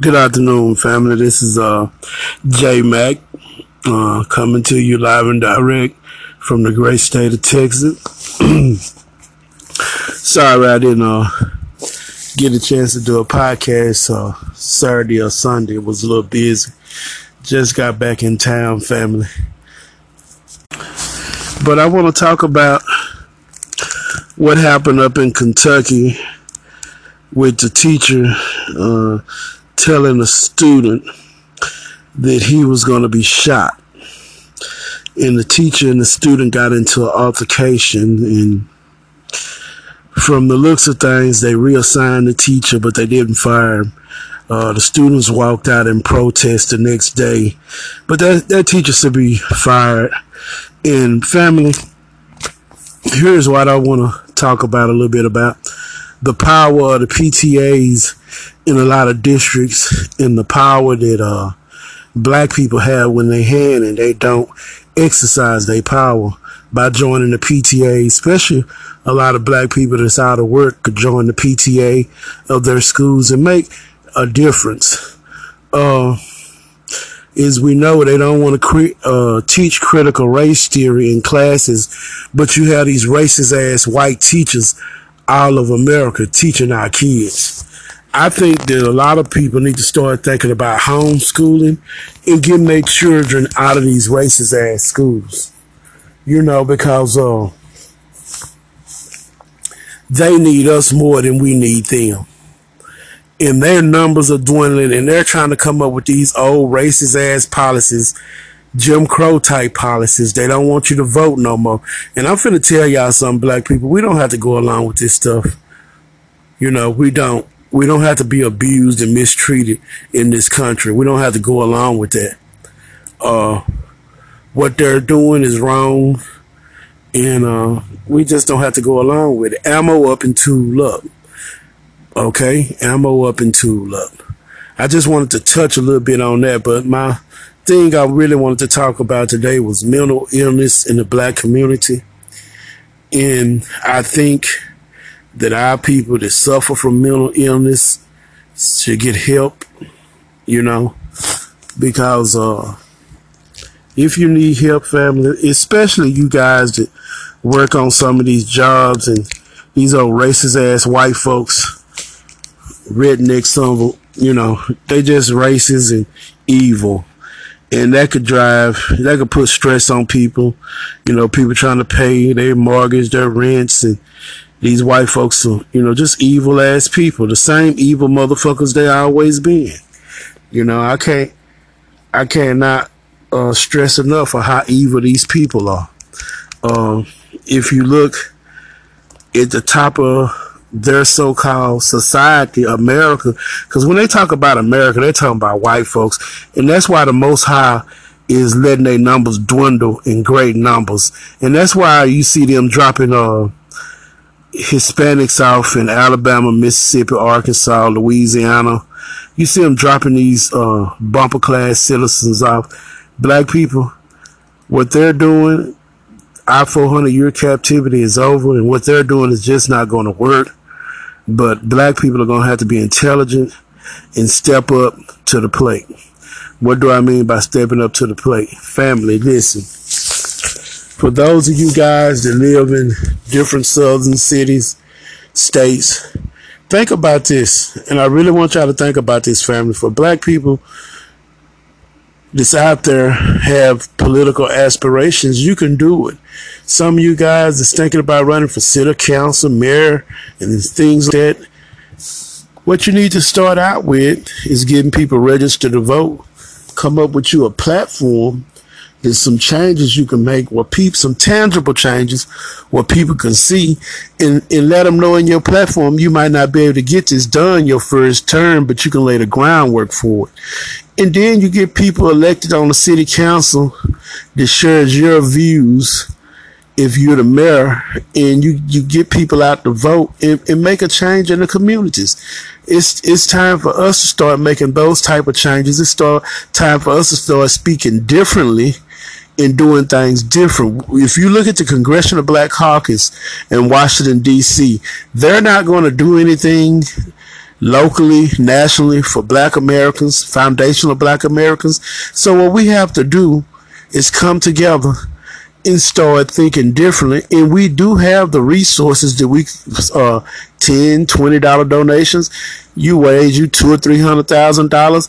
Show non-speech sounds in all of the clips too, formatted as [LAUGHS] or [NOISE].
Good afternoon, family. This is uh J Mac uh, coming to you live and direct from the great state of Texas. [CLEARS THROAT] Sorry I didn't uh, get a chance to do a podcast uh, Saturday or Sunday. It was a little busy. Just got back in town, family. But I want to talk about what happened up in Kentucky with the teacher uh, telling a student that he was going to be shot. And the teacher and the student got into an altercation. And from the looks of things, they reassigned the teacher, but they didn't fire him. Uh, the students walked out in protest the next day, but that, that teacher should be fired. And family, here's what I want to talk about a little bit about the power of the PTAs in a lot of districts and the power that uh, black people have when they hand and they don't exercise their power by joining the PTA, especially a lot of black people that's out of work could join the PTA of their schools and make a difference. Uh, is we know they don't want to cre- uh, teach critical race theory in classes, but you have these racist ass white teachers all of America teaching our kids. I think that a lot of people need to start thinking about homeschooling and getting their children out of these racist ass schools. You know, because uh, they need us more than we need them. And their numbers are dwindling and they're trying to come up with these old racist ass policies Jim Crow type policies. They don't want you to vote no more. And I'm finna tell y'all something, black people. We don't have to go along with this stuff. You know, we don't. We don't have to be abused and mistreated in this country. We don't have to go along with that. Uh, what they're doing is wrong, and uh, we just don't have to go along with it. Ammo up and tool up. Okay, ammo up and tool up. I just wanted to touch a little bit on that, but my thing I really wanted to talk about today was mental illness in the black community. And I think that our people that suffer from mental illness should get help, you know, because uh, if you need help, family, especially you guys that work on some of these jobs and these old racist ass white folks, redneck, some you know, they just racist and evil and that could drive that could put stress on people. You know people trying to pay their mortgage their rents and these white folks are you know just evil ass people. The same evil motherfuckers they always been. You know i can't i cannot uh, stress enough of how evil these people are. Um, if you look at the top of their so-called society, America. Because when they talk about America, they're talking about white folks, and that's why the Most High is letting their numbers dwindle in great numbers, and that's why you see them dropping uh Hispanics off in Alabama, Mississippi, Arkansas, Louisiana. You see them dropping these uh, bumper class citizens off. Black people, what they're doing, our 400 year captivity is over, and what they're doing is just not going to work. But black people are going to have to be intelligent and step up to the plate. What do I mean by stepping up to the plate? Family, listen. For those of you guys that live in different southern cities, states, think about this. And I really want y'all to think about this, family. For black people that's out there have political aspirations, you can do it. Some of you guys is thinking about running for city council, mayor, and things like that. What you need to start out with is getting people registered to vote. Come up with you a platform. There's some changes you can make where people, some tangible changes where people can see and, and let them know in your platform you might not be able to get this done your first term, but you can lay the groundwork for it. And then you get people elected on the city council that shares your views if you're the mayor and you, you get people out to vote and, and make a change in the communities. It's it's time for us to start making those type of changes. It's start time for us to start speaking differently and doing things different. If you look at the Congressional Black Caucus in Washington D.C., they're not going to do anything locally, nationally for black Americans, foundational black Americans. So what we have to do is come together and start thinking differently. And we do have the resources that we, uh, 10, $20 donations. You wage you two or three hundred thousand dollars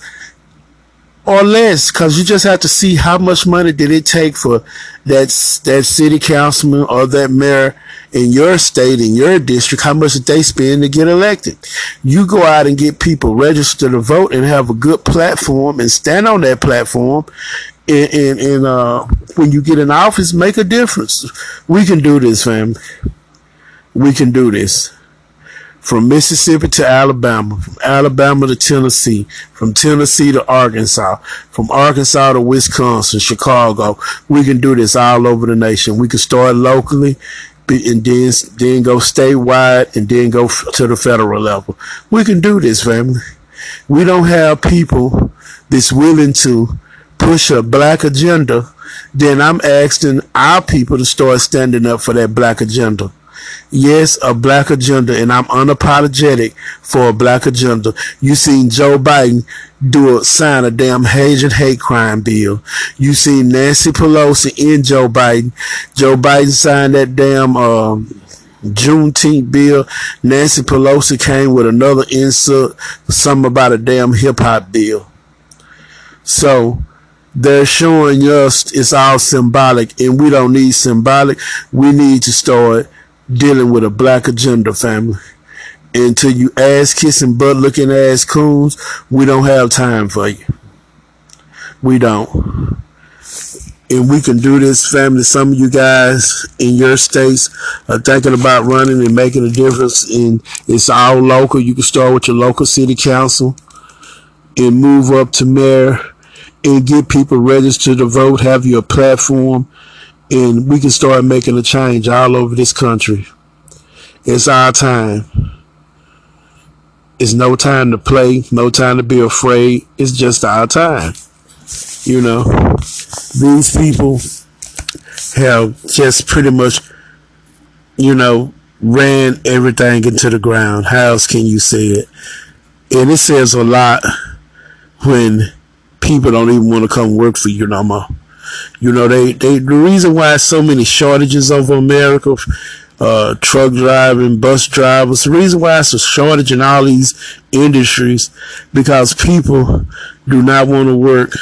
or less because you just have to see how much money did it take for that that city councilman or that mayor in your state in your district how much did they spend to get elected? You go out and get people registered to vote and have a good platform and stand on that platform and, and, and uh, when you get in office make a difference. We can do this family we can do this from Mississippi to Alabama, from Alabama to Tennessee, from Tennessee to Arkansas, from Arkansas to Wisconsin, Chicago. We can do this all over the nation. We can start locally and then, then go statewide and then go to the federal level. We can do this, family. We don't have people that's willing to push a black agenda. Then I'm asking our people to start standing up for that black agenda. Yes, a black agenda, and I'm unapologetic for a black agenda. You seen Joe Biden do a sign a damn Asian hate crime bill. You seen Nancy Pelosi and Joe Biden. Joe Biden signed that damn um, Juneteenth bill. Nancy Pelosi came with another insult, something about a damn hip hop bill. So they're showing us it's all symbolic, and we don't need symbolic. We need to start dealing with a black agenda family. Until you ass kissing, butt looking ass coons, we don't have time for you. We don't. And we can do this, family. Some of you guys in your states are thinking about running and making a difference. And it's all local. You can start with your local city council and move up to mayor and get people registered to vote, have your platform, and we can start making a change all over this country. It's our time. It's no time to play, no time to be afraid. It's just our time. You know, these people have just pretty much, you know, ran everything into the ground. How else can you say it? And it says a lot when people don't even want to come work for you no more. You know, they, they the reason why so many shortages over America, uh, truck driving, bus drivers, the reason why it's a shortage in all these industries, because people do not want to work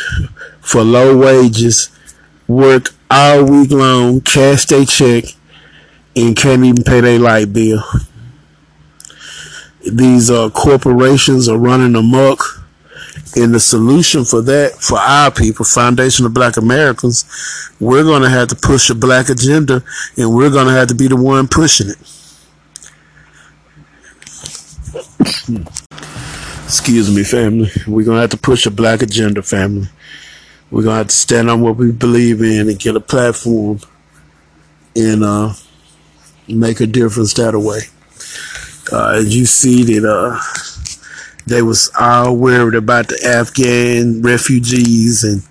for low wages, work all week long, cash their check, and can't even pay their light bill. These uh, corporations are running amok and the solution for that, for our people, Foundation of Black Americans, we're going to have to push a black agenda and we're going to have to be the one pushing it. Excuse me, family. We're going to have to push a black agenda, family. We're going to have to stand on what we believe in and get a platform and uh, make a difference that way. Uh, as you see that, uh, they was all worried about the Afghan refugees and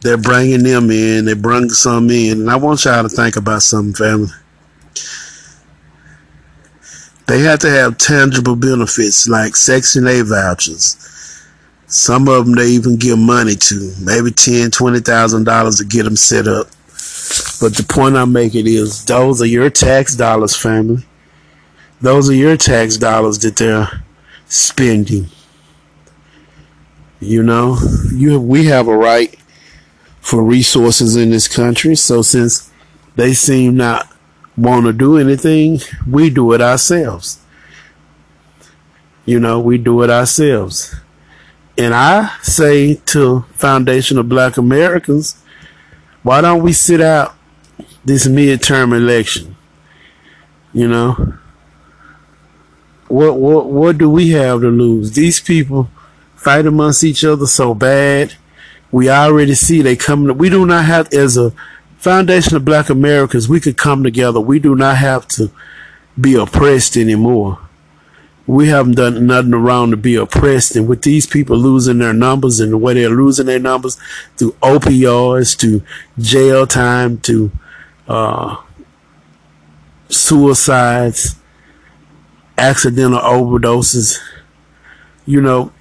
they're bringing them in. They bring some in. And I want y'all to think about something, family. They have to have tangible benefits like Section 8 vouchers. Some of them they even give money to, maybe ten, twenty thousand dollars to get them set up. But the point I'm making is those are your tax dollars, family. Those are your tax dollars that they're spending. You know, you we have a right for resources in this country. So since they seem not want to do anything, we do it ourselves. You know, we do it ourselves. And I say to Foundation of Black Americans, why don't we sit out this midterm election? You know, what what what do we have to lose? These people fight amongst each other so bad. We already see they coming. We do not have as a foundation of Black Americans. We could come together. We do not have to be oppressed anymore. We haven't done nothing around to be oppressed, and with these people losing their numbers and the way they're losing their numbers through opioids, to jail time, to uh, suicides accidental overdoses. you know,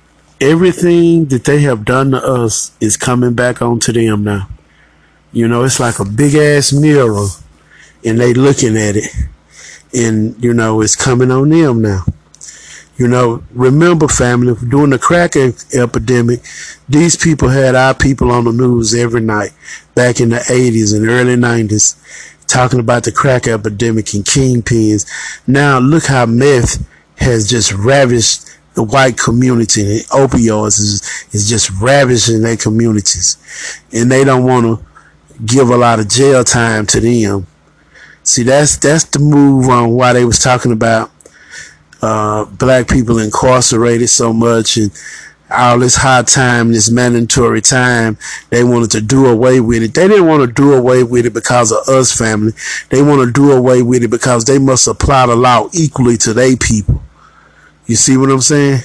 everything that they have done to us is coming back onto them now. You know, it's like a big ass mirror and they looking at it and, you know, it's coming on them now. You know, remember family, during the crack epidemic, these people had our people on the news every night back in the 80s and early 90s talking about the crack epidemic and kingpins. Now look how meth has just ravished the white community and opioids is, is just ravishing their communities. And they don't want to give a lot of jail time to them. See, that's, that's the move on why they was talking about, uh, black people incarcerated so much and all this hard time, this mandatory time, they wanted to do away with it. They didn't want to do away with it because of us family. They want to do away with it because they must apply the law equally to their people. You see what I'm saying?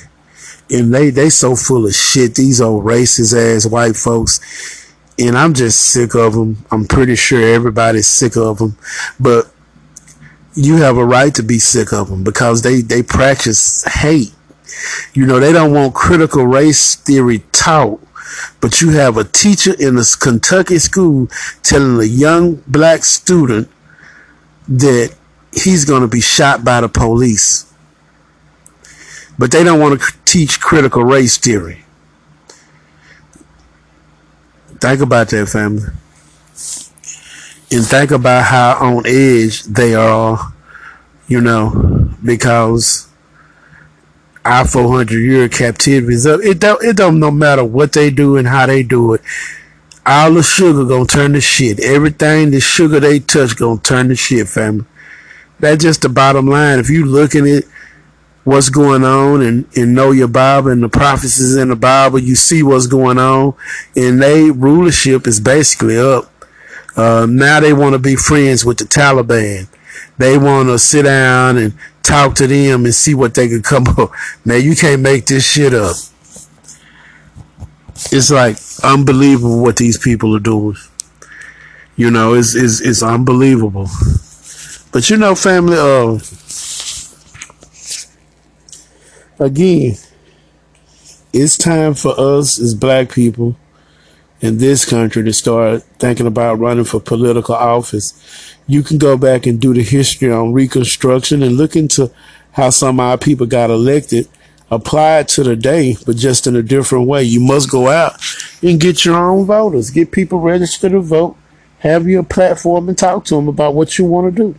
And they, they so full of shit, these old racist ass white folks. And I'm just sick of them. I'm pretty sure everybody's sick of them. But you have a right to be sick of them because they, they practice hate. You know, they don't want critical race theory taught. But you have a teacher in a Kentucky school telling a young black student that he's going to be shot by the police but they don't want to teach critical race theory. Think about that, family. And think about how on edge they are, you know, because our 400 year captivity is up. It don't, it don't no matter what they do and how they do it. All the sugar gonna turn to shit. Everything the sugar they touch gonna turn to shit, family. That's just the bottom line. If you looking at what's going on and, and know your Bible and the prophecies in the Bible. You see what's going on and they rulership is basically up. Uh, now they want to be friends with the Taliban. They want to sit down and talk to them and see what they can come up. Man, you can't make this shit up. It's like unbelievable what these people are doing. You know, it's, it's, it's unbelievable. But you know, family, uh, again, it's time for us as black people in this country to start thinking about running for political office. You can go back and do the history on Reconstruction and look into how some of our people got elected, apply it to the day, but just in a different way. You must go out and get your own voters, get people registered to vote, have your platform and talk to them about what you want to do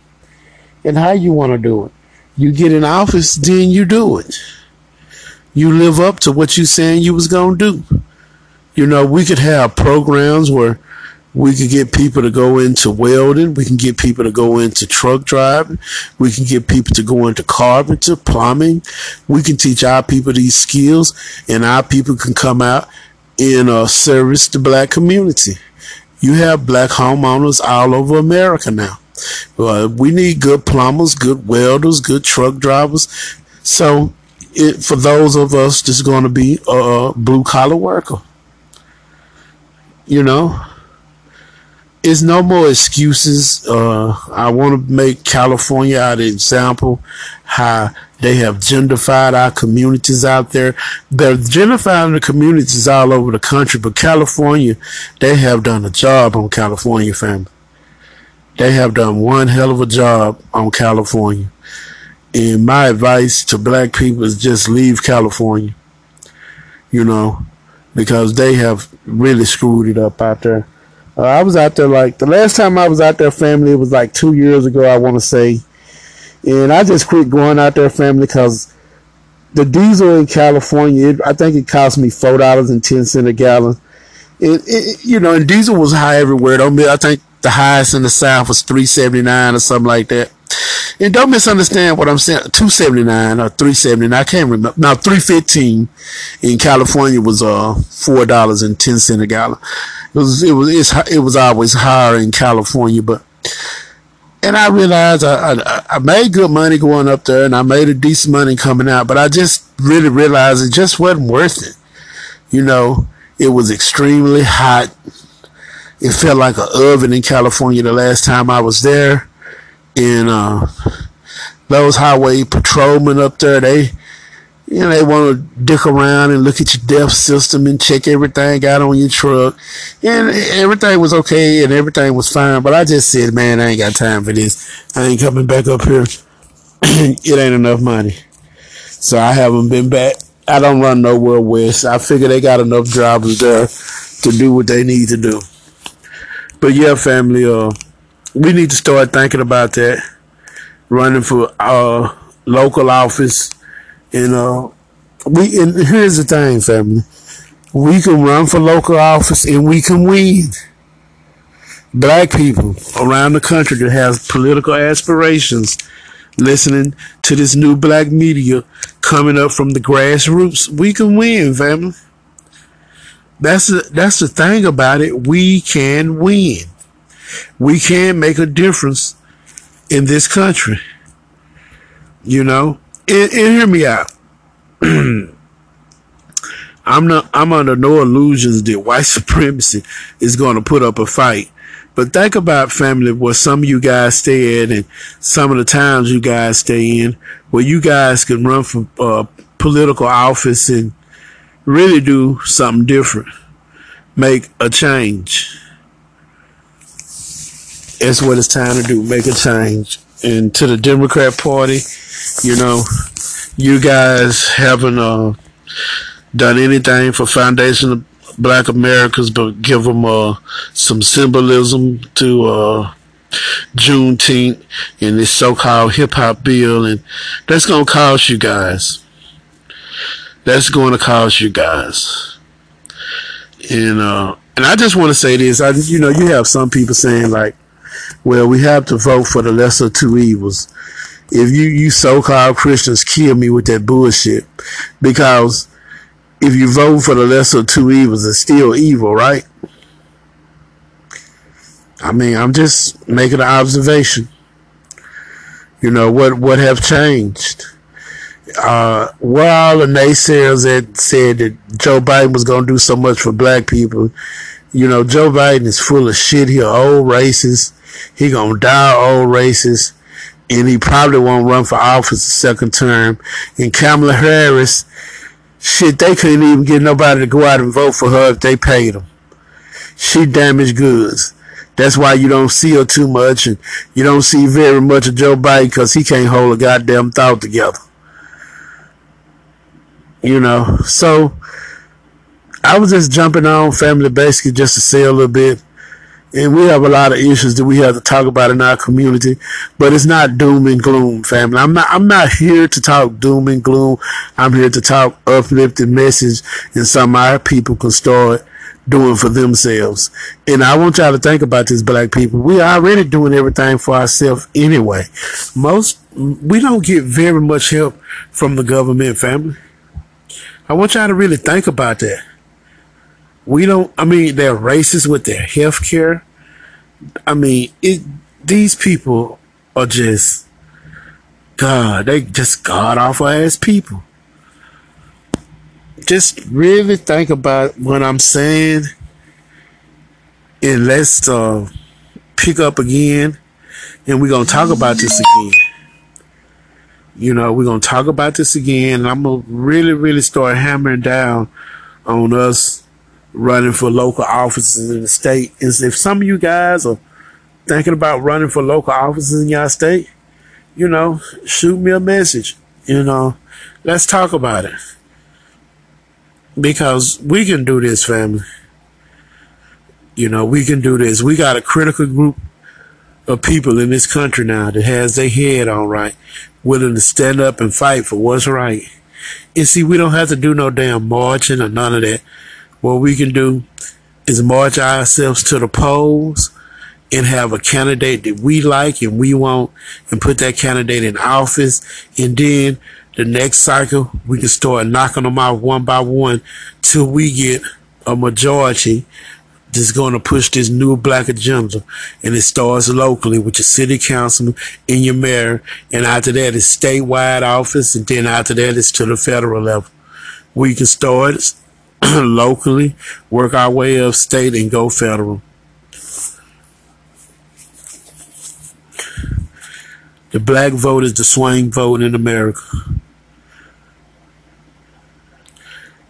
and how you want to do it. You get in office, then you do it you live up to what you saying you was gonna do. You know, we could have programs where we could get people to go into welding. We can get people to go into truck driving. We can get people to go into carpenter, plumbing. We can teach our people these skills and our people can come out in a service to black community. You have black homeowners all over America now. Uh, we need good plumbers, good welders, good truck drivers. So it, for those of us that's going to be a blue collar worker. You know, it's no more excuses. Uh, I want to make California an example how they have gentrified our communities out there. They're gentrifying the communities all over the country, but California, they have done a job on California, family. They have done one hell of a job on California. And my advice to black people is just leave California, you know, because they have really screwed it up out there. Uh, I was out there like the last time I was out there, family, it was like two years ago, I want to say. And I just quit going out there, family, because the diesel in California, it, I think it cost me four dollars and ten cent a gallon. It, it, you know, and diesel was high everywhere. Don't be, I think the highest in the South was three seventy nine or something like that. And don't misunderstand what I'm saying. 279 or 379. I can't remember. Now 315 in California was uh four dollars and ten cent a gallon. It was it was it was always higher in California, but and I realized I, I, I made good money going up there, and I made a decent money coming out. But I just really realized it just wasn't worth it. You know, it was extremely hot. It felt like an oven in California the last time I was there and uh, those highway patrolmen up there, they you know, they want to dick around and look at your DEF system and check everything out on your truck. And everything was okay and everything was fine. But I just said, man, I ain't got time for this. I ain't coming back up here. [CLEARS THROAT] it ain't enough money. So I haven't been back. I don't run nowhere west. I figure they got enough drivers there to do what they need to do. But yeah, family, uh, we need to start thinking about that. Running for uh local office and uh, we and here's the thing, family. We can run for local office and we can win. Black people around the country that have political aspirations, listening to this new black media coming up from the grassroots, we can win, family. That's the, that's the thing about it. We can win. We can make a difference in this country. You know, and, and hear me out. [CLEARS THROAT] I'm not. I'm under no illusions that white [LAUGHS] supremacy is going to put up a fight. But think about family where some of you guys stay in and some of the towns you guys stay in, where you guys can run for uh, political office and really do something different, make a change. That's what it's time to do. Make a change. And to the Democrat Party, you know, you guys haven't uh, done anything for Foundation of Black Americans, but give them uh, some symbolism to uh, Juneteenth and this so-called hip hop bill, and that's gonna cost you guys. That's going to cost you guys. And uh, and I just want to say this. I you know you have some people saying like, well, we have to vote for the lesser two evils if you, you so-called Christians kill me with that bullshit. Because if you vote for the lesser of two evils, it's still evil, right? I mean, I'm just making an observation. You know, what, what have changed? Uh, where all the naysayers that said that Joe Biden was going to do so much for black people, you know, Joe Biden is full of shit. He old racist. He gonna die old racist and he probably won't run for office a second term. And Kamala Harris, shit, they couldn't even get nobody to go out and vote for her if they paid them. She damaged goods. That's why you don't see her too much, and you don't see very much of Joe Biden because he can't hold a goddamn thought together. You know, so I was just jumping on family basically just to say a little bit and we have a lot of issues that we have to talk about in our community, but it's not doom and gloom, family. I'm not, I'm not here to talk doom and gloom. I'm here to talk uplifting message and some our people can start doing for themselves. And I want y'all to think about this, black people. We are already doing everything for ourselves anyway. Most, we don't get very much help from the government, family. I want y'all to really think about that. We don't, I mean, they're racist with their health care. I mean, it, these people are just, God, they just god awful ass people. Just really think about what I'm saying and let's uh, pick up again and we're to talk about this again. You know, we're going to talk about this again and I'm going to really, really start hammering down on us running for local offices in the state. Is if some of you guys are thinking about running for local offices in your state, you know, shoot me a message. You know, let's talk about it. Because we can do this, family. You know, we can do this. We got a critical group of people in this country now that has their head on right, willing to stand up and fight for what's right. And see, we don't have to do no damn marching or none of that. What we can do is march ourselves to the polls and have a candidate that we like and we want and put that candidate in office. And then the next cycle, we can start knocking them out one by one till we get a majority that's going to push this new black agenda. And it starts locally with your city councilman and your mayor. And after that, it's statewide office. And then after that, it's to the federal level. We can start [CLEARS THROAT] locally, work our way up state, and go federal. The black vote is the swing vote in America.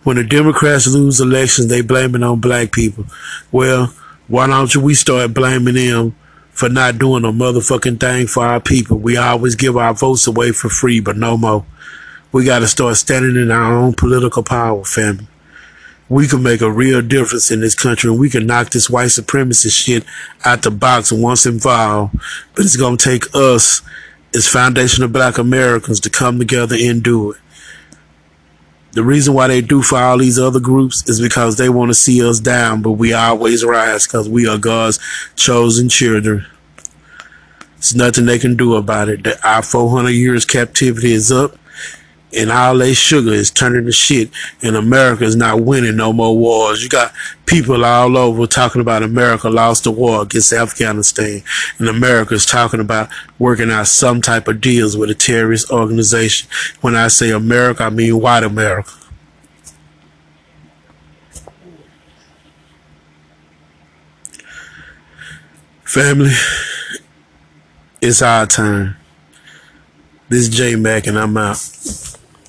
When the Democrats lose elections, they blame it on black people. Well, why don't we start blaming them for not doing a motherfucking thing for our people? We always give our votes away for free, but no more. We got to start standing in our own political power, family. We can make a real difference in this country and we can knock this white supremacist shit out the box once involved. But it's going to take us as foundation of black Americans to come together and do it. The reason why they do for all these other groups is because they want to see us down, but we always rise because we are God's chosen children. There's nothing they can do about it. Our 400 years captivity is up and all that sugar is turning to shit and America is not winning no more wars. You got people all over talking about America lost the war against Afghanistan and America is talking about working out some type of deals with a terrorist organization. When I say America, I mean white America. Family, it's our time. This is J Mac and I'm out.